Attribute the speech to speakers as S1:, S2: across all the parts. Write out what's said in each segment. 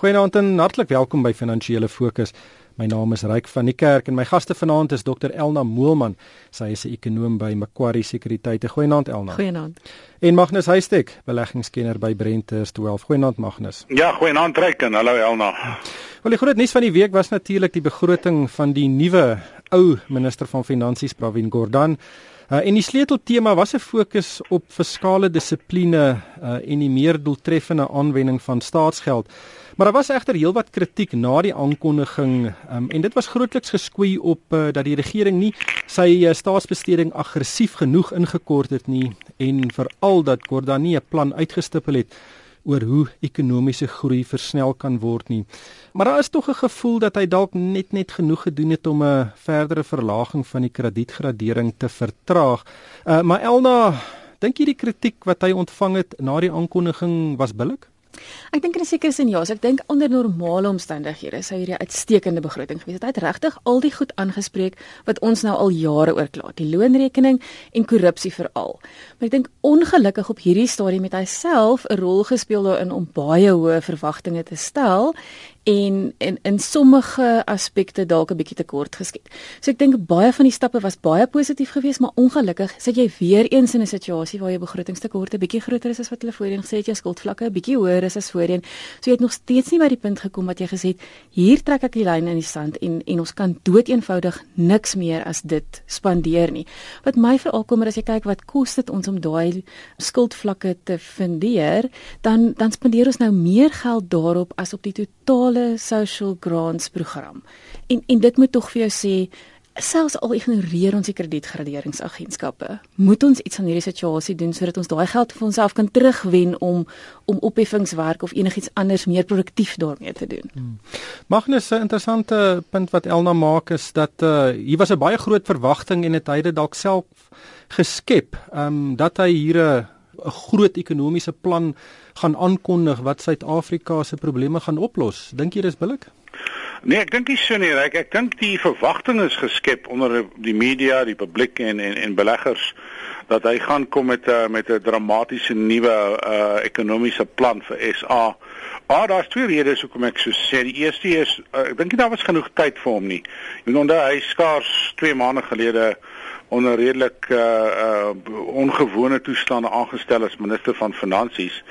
S1: Goeienaand en hartlik welkom by Finansiële Fokus. My naam is Ryk van die Kerk en my gaste vanaand is Dr Elna Moelman. Sy is 'n ekonoom by Macquarie Sekuriteite. Goeienaand Elna.
S2: Goeienaand.
S1: En Magnus Huystek, beleggingskenner by Brenters 12. Goeienaand Magnus.
S3: Ja, goeienaand Ryk en hallo Elna.
S1: Wel die groot nuus van die week was natuurlik die begroting van die nuwe ou minister van Finansies Pravin Gordhan. Uh, en die sleuteltema was 'n fokus op fiskale dissipline uh, en die meer doeltreffende aanwending van staatsgeld. Maar daar was egter heelwat kritiek na die aankondiging um, en dit was grootliks geskwee op uh, dat die regering nie sy uh, staatsbesteding aggressief genoeg ingekort het nie en veral dat Gordhan nie 'n plan uitgestipel het oor hoe ekonomiese groei versnel kan word nie. Maar daar is tog 'n gevoel dat hy dalk net net genoeg gedoen het om 'n verdere verlaging van die kredietgradering te vertraag. Uh, maar Elna, dink jy die kritiek wat hy ontvang het na die aankondiging was billik?
S2: Ek dink in 'n sekere sin ja, so ek dink onder normale omstandighede sou hierdie uitstekende begroting gewees het. Hy het regtig al die goed aangespreek wat ons nou al jare oor kla, die loonrekening en korrupsie veral. Maar ek dink ongelukkig op hierdie stadium het hy self 'n rol gespeel daarin om baie hoë verwagtinge te stel en in in sommige aspekte dalk 'n bietjie te kort geskiet. So ek dink baie van die stappe was baie positief geweest, maar ongelukkig sit jy weer eens in 'n situasie waar jou begrotingstekort 'n bietjie groter is as wat hulle voorheen gesê het, jou skuldvlakke 'n bietjie hoër is as voorheen. So jy het nog steeds nie by die punt gekom wat jy gesê het, hier trek ek die lyn in die sand en en ons kan doeteenvoudig niks meer as dit spandeer nie. Wat my veral kommer as jy kyk wat kos dit ons om daai skuldvlakke te fundeer, dan dan spandeer ons nou meer geld daarop as op die totale totale social grants program. En en dit moet tog vir jou sê selfs al ignoreer ons die kredietgraderingsagentskappe, moet ons iets aan hierdie situasie doen sodat ons daai geld vir onsself kan terugwen om om opheffingswerk of enigiets anders meer produktief daarmee te doen. Hmm.
S1: Magnus 'n interessante punt wat Elna maak is dat uh hier was 'n baie groot verwagting en dit dit dalk self geskep, ehm um, dat hy hier 'n 'n groot ekonomiese plan gaan aankondig wat Suid-Afrika se probleme gaan oplos. Dink jy dis billik?
S3: Nee, ek dink nie so nie. Ek ek dink die verwagting is geskep onder die media, die publiek en en en beleggers dat hy gaan kom met uh, met 'n dramatiese nuwe uh ekonomiese plan vir SA. Ah, daar's twee redes hoekom ek so sê. Die eerste is uh, ek dink nie daar was genoeg tyd vir hom nie. Jy weet onder hy skaars 2 maande gelede onder redelik uh uh ongewone toestande aangestel as minister van finansies.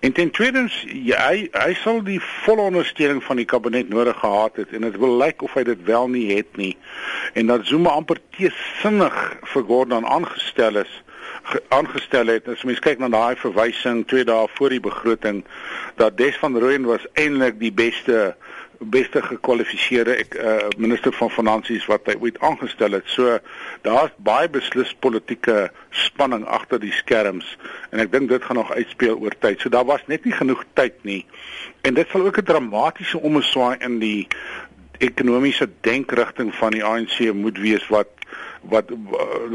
S3: En ten tweede hy hy sal die volle ondersteuning van die kabinet nodig gehad het en dit wil lyk of hy dit wel nie het nie. En dat Zuma amper teesinnig vir Gordon aangestel is aangestel het. As mens kyk na daai verwysing 2 dae voor die begroting dat Des van Rooyen was eintlik die beste beste gekwalifiseerde ek uh, minister van finansies wat hy ooit aangestel het. So daar's baie beslis politieke spanning agter die skerms en ek dink dit gaan nog uitspeel oor tyd. So daar was net nie genoeg tyd nie. En dit sal ook 'n dramatiese omswaai in die ekonomiese denkrigting van die ANC moet wees wat wat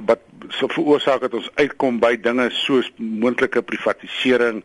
S3: wat so veroorsaak dat ons uitkom by dinge soos moontlike privatisering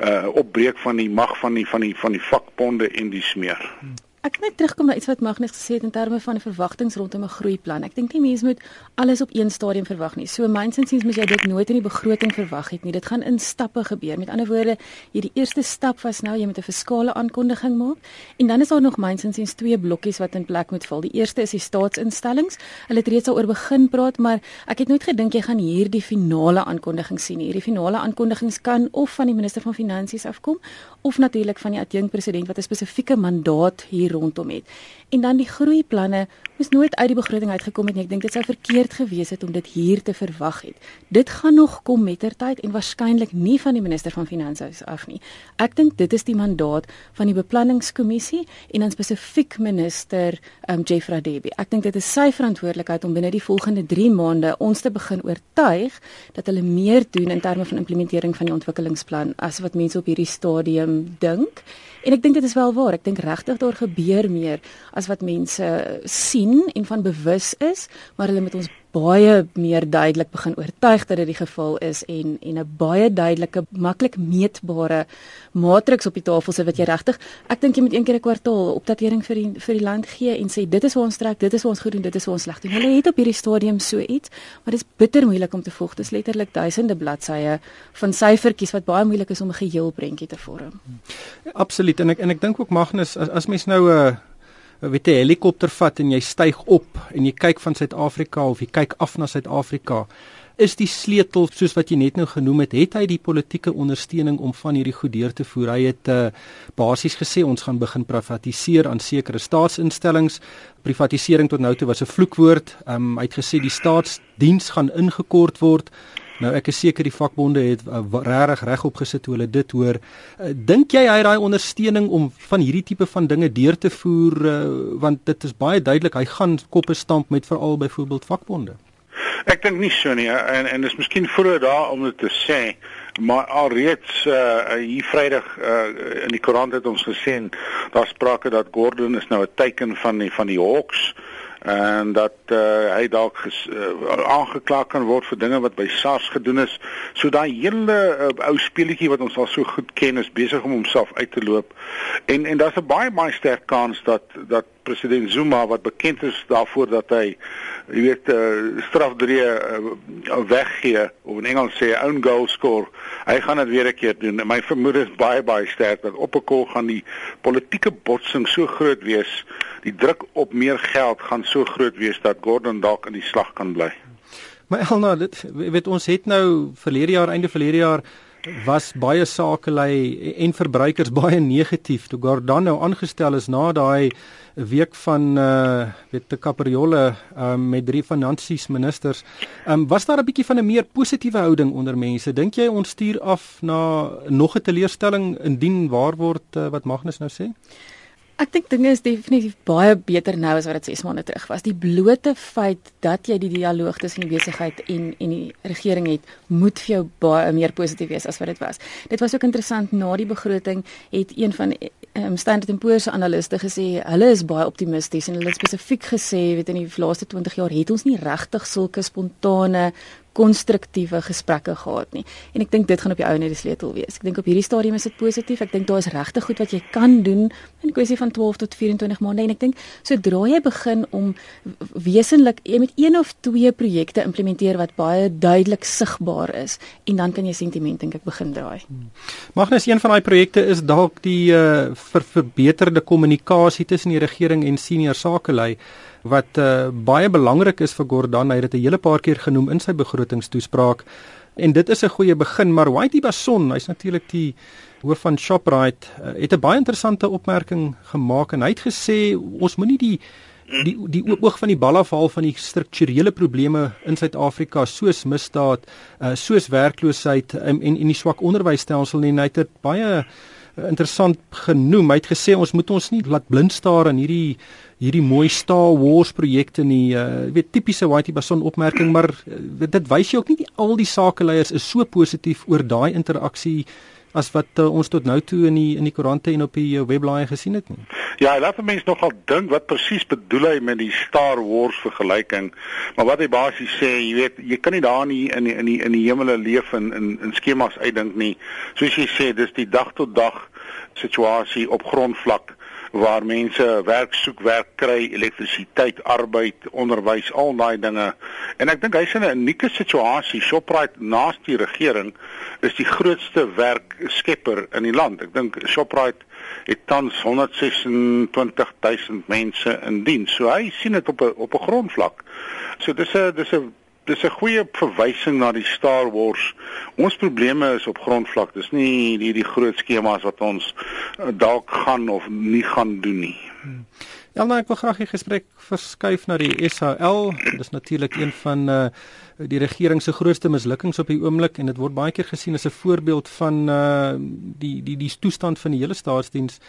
S3: uh opbreek van die mag van die van die van die vakbonde en die smeer. Hmm.
S2: Ek net terugkom na iets wat Magnus gesê het in terme van 'n verwagtinge rondom 'n groeiplan. Ek dink nie mense moet alles op een stadium verwag nie. So mynsinsiens moet jy dit nooit in die begroting verwag het nie. Dit gaan in stappe gebeur. Met ander woorde, hierdie eerste stap was nou jy moet 'n fiskale aankondiging maak en dan is daar nog mynsinsiens twee blokkies wat in plek moet val. Die eerste is die staatsinstellings. Hulle het reeds daaroor begin praat, maar ek het nooit gedink jy gaan hierdie finale aankondiging sien nie. Hierdie finale aankondigings kan of van die minister van finansies afkom of natuurlik van die adjunkpresident wat 'n spesifieke mandaat hier rondom het. En dan die groeiplanne moes nooit uit die begroting uitgekom het nie. Ek dink dit sou verkeerd gewees het om dit hier te verwag het. Dit gaan nog kom mettertyd en waarskynlik nie van die minister van finansies af nie. Ek dink dit is die mandaat van die beplanningskommissie en dan spesifiek minister um, Jeff Radebe. Ek dink dit is sy verantwoordelikheid om binne die volgende 3 maande ons te begin oortuig dat hulle meer doen in terme van implementering van die ontwikkelingsplan as wat mense op hierdie stadium dink. En ek dink dit is wel waar. Ek dink regtig daar gebeur meer as wat mense sien en van bewus is, maar hulle moet ons baie meer duidelik begin oortuig dat dit die geval is en en 'n baie duidelike, maklik meetbare matriks op die tafel sit wat jy regtig, ek dink jy moet een keer 'n kwartaal opdatering vir die vir die land gee en sê dit is waar ons trek, dit is waar ons goed doen, dit is waar ons sleg doen. Hulle het op hierdie stadium so iets, maar dit is bitter moeilik om te volg. Dit is letterlik duisende bladsye van syfertjies wat baie moeilik is om 'n geheel prentjie te vorm.
S1: Absoluut en ek en ek dink ook Magnus as, as mens nou 'n uh, weet 'n helikopter vat en jy styg op en jy kyk van Suid-Afrika of jy kyk af na Suid-Afrika is die sleutel soos wat jy net nou genoem het het hy die politieke ondersteuning om van hierdie goed deur te voer. Hy het uh, basies gesê ons gaan begin privatiseer aan sekere staatsinstellings. Privatisering tot nou toe was 'n vloekwoord. Um, hy het gesê die staatsdiens gaan ingekort word Nou ek is seker die vakbonde het uh, regtig reg opgesit toe hulle dit hoor. Uh, Dink jy hy het daai ondersteuning om van hierdie tipe van dinge deur te voer uh, want dit is baie duidelik hy gaan koppe stamp met veral byvoorbeeld vakbonde.
S3: Ek dink nie so nie en en dis miskien vroeg daar om dit te sê maar alreeds uh, hier Vrydag uh, in die koerant het ons gesien daar sprake dat Gordon is nou 'n teken van die van die Hawks en dat uh, hy dalk uh, aangekla kan word vir dinge wat by SARS gedoen is. So daai hele uh, ou speletjie wat ons al so goed ken is besig om homself uit te loop. En en daar's 'n baie baie sterk kans dat dat president Zuma wat bekend is daarvoor dat hy jy weet uh, strafdrie uh, weggee of in Engels sê own goal score hy gaan dit weer 'n keer doen my vermoede is baie baie sterk dat op 'n kol gaan die politieke botsing so groot wees die druk op meer geld gaan so groot wees dat Gordon dalk in die slag kan bly
S1: maar Elna dit weet ons het nou verlede jaar einde verlede jaar was baie sakelei en verbruikers baie negatief toe Gordon nou aangestel is na daai week van uh weet te Capriolle um, met drie finansies ministers. Um was daar 'n bietjie van 'n meer positiewe houding onder mense? Dink jy ons stuur af na nog 'n teleurstelling indien waar word uh, wat Magnus nou sê?
S2: Ek dink dinge is definitief baie beter nou as wat dit 6 maande terug was. Die blote feit dat jy die dialoog tussen die besigheid en en die regering het, moet vir jou baie meer positief wees as wat dit was. Dit was ook interessant na die begroting het een van um, Standard & Poor's analiste gesê hulle is baie optimisties en hulle het spesifiek gesê weet in die laaste 20 jaar het ons nie regtig sulke spontane konstruktiewe gesprekke gehad nie. En ek dink dit gaan op die ou net die sleutel wees. Ek dink op hierdie stadium is dit positief. Ek dink daar is regtig goed wat jy kan doen in kwessie van 12 tot 24 maande en ek dink sodra jy begin om wesenlik jy met een of twee projekte implementeer wat baie duidelik sigbaar is en dan kan jy sentiment dink ek begin draai. Hmm.
S1: Magnus een van daai projekte is dalk die uh, ver verbeterde kommunikasie tussen die regering en senior sakelei wat uh, baie belangrik is vir Gordon. Hy het dit 'n hele paar keer genoem in sy begrotingstoespraak. En dit is 'n goeie begin, maar Whitey Bason, hy's natuurlik die hoof van Shoprite, uh, het 'n baie interessante opmerking gemaak en hy het gesê ons moenie die die die oog van die bal afhaal van die strukturele probleme in Suid-Afrika soos misdaad, uh, soos werkloosheid en en, en die swak onderwysstelsel nie. Hy het baie interessant genoem. Hy het gesê ons moet ons nie laat blind staar aan hierdie hierdie mooi Star Wars projekte nie. Jy uh, weet tipiese Whitey Bason opmerking, maar uh, dit wys jy ook nie die, al die sakeleiers is so positief oor daai interaksie as wat uh, ons tot nou toe in die in die koerante en op die uh, webblaaie gesien het nie.
S3: Ja, laat mense nogal dink wat presies bedoel hy met die Star Wars vergelyking. Maar wat hy basies sê, jy weet, jy kan nie daar nie in die, in die in die hemele leef en in in skemas uitdink nie. Soos jy sê, dis die dag tot dag situasie op grondvlak waar mense werk soek, werk kry, elektrisiteit, arbeid, onderwys, al daai dinge. En ek dink hy's in 'n unieke situasie. Shoprite naast die regering is die grootste werkskepper in die land. Ek dink Shoprite het tans 126 000 mense in diens. So hy sien dit op 'n op 'n grondvlak. So dis 'n dis 'n dis 'n goeie verwysing na die Star Wars. Ons probleme is op grondvlak. Dis nie hierdie groot skemas wat ons uh, dalk gaan of nie gaan doen nie. Hmm.
S1: Ja, nou ek wil graag die gesprek verskuif na die SAL. Dis natuurlik een van uh die regering se grootste mislukkings op die oomblik en dit word baie keer gesien as 'n voorbeeld van uh die die die toestand van die hele staatsdiens.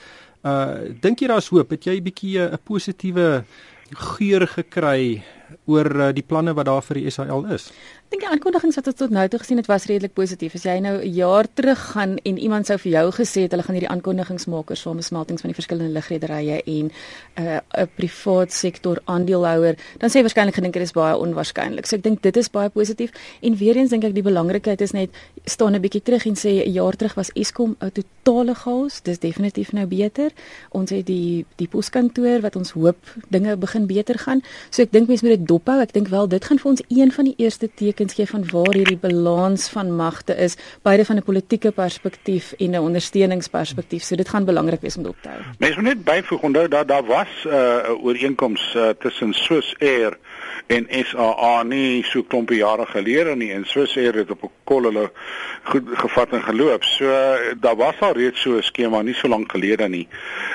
S1: Uh dink jy daar's hoop? Het jy 'n bietjie 'n positiewe geur gekry oor uh, die planne wat daar vir die SAL is?
S2: Ek dink die aankondigings wat ons tot nou toe gesien het was redelik positief. As jy nou 'n jaar terug gaan en iemand sou vir jou gesê het hulle gaan hierdie aankondigings maak oor samesmeltings van die verskillende ligrederye en 'n uh, 'n privaat sektor aandeelhouer, dan sê waarskynlik gedink dit is baie onwaarskynlik. So ek dink dit is baie positief en weer eens dink ek die belangrikheid is net staan 'n bietjie terug en sê 'n jaar terug was Eskom 'n totale chaos. Dis definitief nou beter. Ons het die die poskantoor wat ons hoop dinge begin beter gaan. So ek dink mense moet dit dophou. Ek dink wel dit gaan vir ons een van die eerste tekens gee van waar hierdie balans van magte is, beide van 'n politieke perspektief en 'n ondersteuningsperspektief. So dit gaan belangrik wees om dop te hou.
S3: Mens moet net byvoeg onthou dat daar was uh, 'n uh, ooreenkoms uh, tussen Swiss Air en SAA nie so klompe jare gelede nie en Swiss Air het op 'n kol hulle goed gevat en geloop. So daar was al reeds so 'n skema nie so lank gelede nie.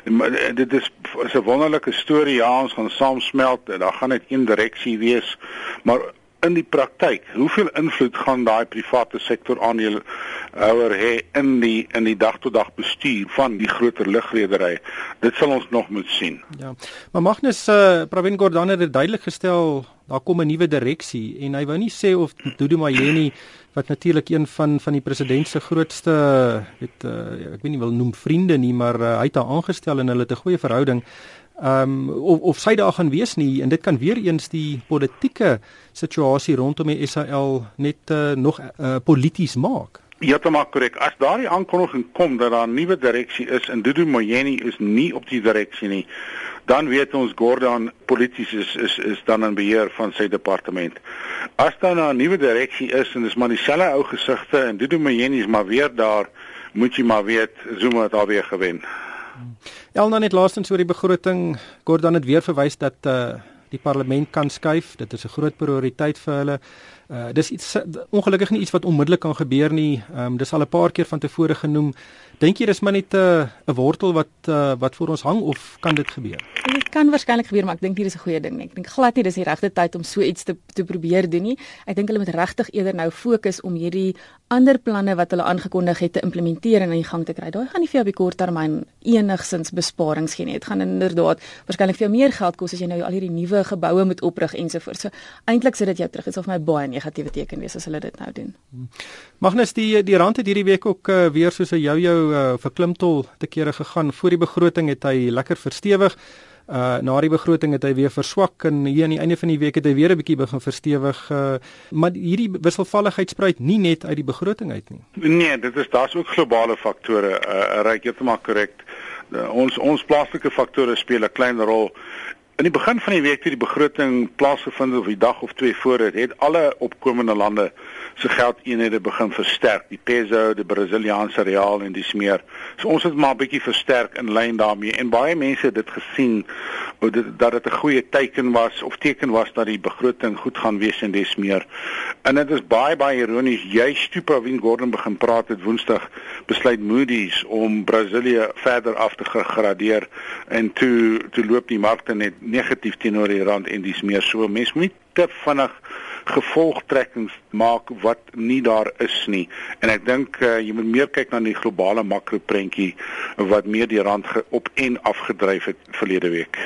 S3: Maar, uh, dit is, is 'n wonderlike storie. Ja, ons gaan saamsmelt en daar gaan net een direksie wees. Maar in die praktyk, hoeveel invloed gaan daai private sektor aandeelhouer hê in die in die dag tot dag bestuur van die groter lugredery? Dit sal ons nog moet sien.
S1: Ja. Maar Magnus uh, Pravin Gordhan het duidelik gestel daar kom 'n nuwe direksie en hy wou nie sê of Dudu Mayeni wat natuurlik een van van die president se grootste weet uh, ek weet nie wil noem vriende nie, maar uh, hy het haar aangestel en hulle het 'n goeie verhouding ehm um, of of sy daar gaan wees nie en dit kan weer eens die politieke situasie rondom die SAL net uh, nog uh, polities maak.
S3: Ja, dit maak korrek. As daardie aankondiging kom dat daar 'n nuwe direksie is en Dudu Moyeni is nie op die direksie nie, dan weet ons Gordon polities is is is dan in beheer van sy departement. As daar nou 'n nuwe direksie is en dis maar dieselfde ou gesigte en Dudu Moyeni is maar weer daar, moet jy maar weet Zuma het alweer gewen.
S1: Elna net laastens oor die begroting, Gordon het weer verwys dat uh die parlement kan skuif. Dit is 'n groot prioriteit vir hulle. Uh dis iets ongelukkig nie iets wat onmiddellik kan gebeur nie. Ehm um, dis al 'n paar keer van tevore genoem. Dink jy dis maar net 'n uh, 'n wortel wat uh, wat voor ons hang of kan dit gebeur?
S2: Dit kan waarskynlik gebeur, maar ek dink nie dis 'n goeie ding nie. Ek dink glad nie dis die regte tyd om so iets te te probeer doen nie. Ek dink hulle moet regtig eerder nou fokus om hierdie ander planne wat hulle aangekondig het te implementeer en aan die gang te kry. Daai gaan nie vir jou op die kort termyn enigsins besparings gee nie. Dit gaan inderdaad waarskynlik vir jou meer geld kos as jy nou al hierdie nuwe geboue moet oprig ensovoorts. So eintlik sit dit jou terug. Dit sal vir my baie negatiewe teken wees as hulle dit nou doen.
S1: Magnus die die rand het hierdie week ook uh, weer soos 'n jou-jou uh, vir klimtol te kere gegaan. Voor die begroting het hy lekker verstewig. Uh na die begroting het hy weer verswak en hier aan die einde van die week het hy weer 'n bietjie begin verstewig. Uh maar hierdie wisselvalligheid spruit nie net uit die begroting uit nie.
S3: Nee, dit is daar's ook globale faktore. Uh ryk heeltemal korrek. Uh, ons ons plaaslike faktore speel 'n klein rol. In die begin van die week toe die begroting plaasgevind het of die dag of twee voor dit, het alle opkomende lande se geldeenhede begin versterk, die peso, die Brasiliaanse real en dis meer. So ons het maar 'n bietjie versterk in lyn daarmee en baie mense het dit gesien dit, dat dit 'n goeie teken was of teken was dat die begroting goed gaan wees en dis meer. En dit is baie baie ironies, jy Stupa Wien Gordon begin praat het Woensdag besluit Moody's om Brasilië verder af te gradeer en toe toe loop die markte net negatief teenoor die rand en dis meer so mense moet te vinnig gevolgtrekkings maak wat nie daar is nie. En ek dink uh, jy moet meer kyk na die globale makroprentjie wat meer die rand op en af gedryf het verlede week.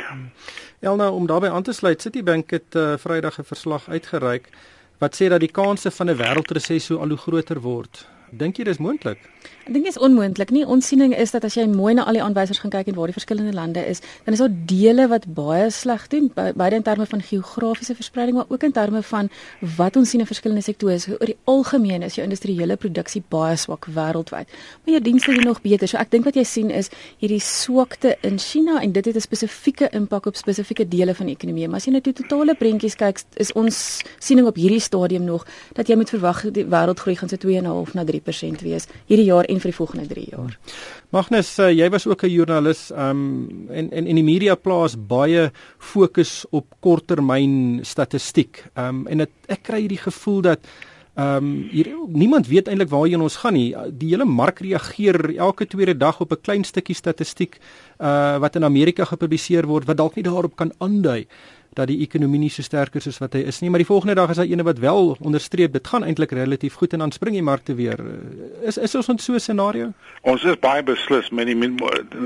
S1: Elna om daarbey aan te sluit, Citibank het uh, Vrydag 'n verslag uitgereik wat sê dat die kanse van 'n wêreldresessie al hoe groter word. Dink jy dis moontlik?
S2: Ek dink dit is onmoontlik nie. Ons siening is dat as jy mooi na al die aanwysers gaan kyk en waar die verskillende lande is, dan is daar dele wat baie sleg doen, beide in terme van geografiese verspreiding, maar ook in terme van wat ons sien in verskillende sektore. Oor die algemeen is jou industriële produksie baie swak wêreldwyd. Maar jou dienste doen nog beter. So ek dink wat jy sien is hierdie swakte in China en dit het 'n spesifieke impak op spesifieke dele van die ekonomie. Maar as jy net die totale prentjies kyk, is ons siening op hierdie stadium nog dat jy moet verwag die wêreldgroei gaan so 2.5 na 3% wees hierdie jaar en vir die volgende 3 jaar.
S1: Magnus, uh, jy was ook 'n joernalis um, en en en die media plaas baie fokus op korttermyn statistiek. Um, en het, ek kry hierdie gevoel dat Ehm um, hier niemand weet eintlik waarheen ons gaan nie. Die hele mark reageer elke tweede dag op 'n klein stukkie statistiek uh wat in Amerika gepubliseer word wat dalk nie daarop kan aandui dat die ekonomie nie so sterk is soos wat hy is nie, maar die volgende dag is daar ene wat wel onderstreep dit gaan eintlik relatief goed en dan spring die markte weer. Is is ons in so 'n scenario?
S3: Ons is baie beslis met die,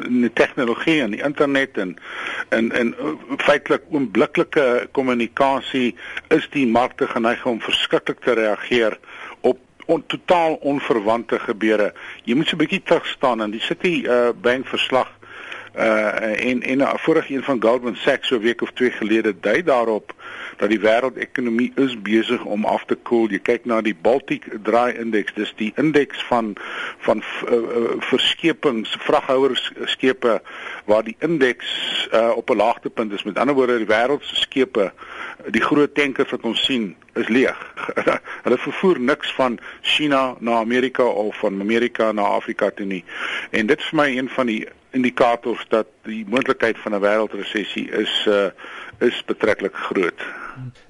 S3: die tegnologie en die internet en en en feitelik oombliklike kommunikasie is die markte geneig om verskriklik te reageer op on, totaal onverwante gebeure. Jy moet so 'n bietjie terug staan en die City uh, Bank verslag uh en en 'n vorige een van Goldman Sachs so 'n week of twee gelede dui daarop dat die wêreldekonomie is besig om af te koel. Jy kyk na die Baltic Dry Index, dis die indeks van van uh, uh, verskepings, vraghouerskepe waar die indeks uh, op 'n laagtepunt is. Met ander woorde, die wêreld se skepe, die groot tankers wat ons sien, is leeg. Hulle vervoer niks van China na Amerika of van Amerika na Afrika toe nie. En dit is vir my een van die indikators dat die moontlikheid van 'n wêreldresessie is uh is betreklik groot.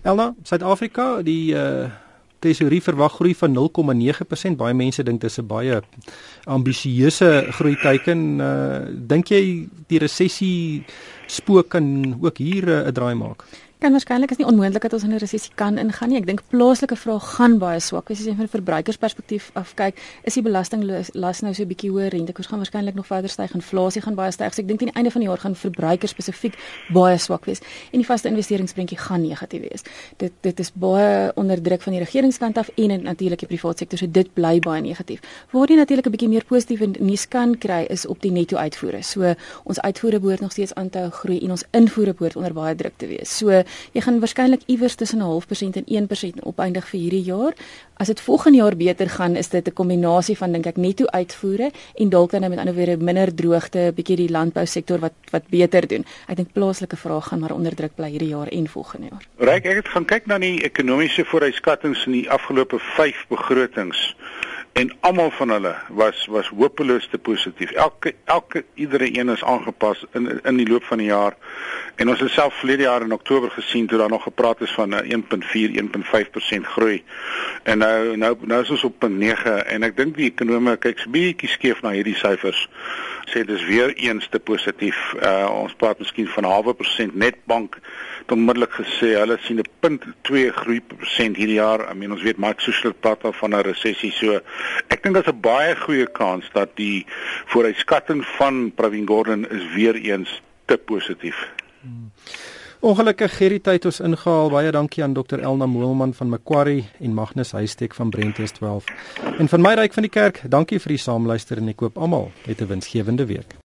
S1: Elna, Suid-Afrika, die uh tesorie verwag groei van 0,9%. Baie mense dink dit is 'n baie ambisieuse groei teiken. Uh dink jy die resessie spook kan ook hier 'n uh, draai maak?
S2: Kan waarskynlik is nie onmoontlik dat ons in 'n resessie kan ingaan nie. Ek dink plaaslike vraag gaan baie swak as jy van 'n verbruikersperspektief af kyk. Is die belastinglas nou so 'n bietjie hoër, rentekoers gaan waarskynlik nog verder styg, inflasie gaan baie styg. So ek dink teen die einde van die jaar gaan verbruikers spesifiek baie swak wees en die vaste investeringsprentjie gaan negatief wees. Dit dit is baie onder druk van die regeringskant af en natuurlik die private sektor. So dit bly baie negatief. Waar jy natuurlik 'n bietjie meer positiewe nuus kan kry is op die netto uitvoere. So ons uitvoere behoort nog steeds aan te groei en ons invoere behoort onder baie druk te wees. So jy gaan waarskynlik iewers tussen 'n half persent en 1% opeindig vir hierdie jaar. As dit volgende jaar beter gaan, is dit 'n kombinasie van dink ek netto uitvoere en dalk dan met ander woorde minder droogte, bietjie die landbousektor wat wat beter doen. Ek dink plaaslike vraag gaan maar onder druk bly hierdie jaar en volgende jaar.
S3: Ryk, ek het gaan kyk na die ekonomiese vooruitskattinge in die afgelope 5 begrotings en almal van hulle was was hopeloos te positief. Elke elke iedere een is aangepas in in die loop van die jaar. En ons het self verlede jaar in Oktober gesien toe daar nog gepraat is van 'n 1.4 1.5% groei. En nou nou nou is ons op 0.9 en ek dink die ekonome kyk so bietjie skeef na hierdie syfers. Sê dis weer eens te positief. Uh ons praat miskien van 'n halwe persent netbank het onmiddellik gesê hulle sien 'n punt 2 groei persent hierdie jaar. I mean ons weet Mike Schuster praat van 'n resessie. So ek dink daar's 'n baie goeie kans dat die vooruitskatting van Pravin Gordhan is weer eens te positief.
S1: Hmm. Ongelukkig hierdie tyd ons ingehaal. Baie dankie aan Dr Elna Moelman van Macquarie en Magnus Huystek van Brentes 12. En van my ryk van die kerk, dankie vir die saamluister en ek koop almal 'n winsgewende week.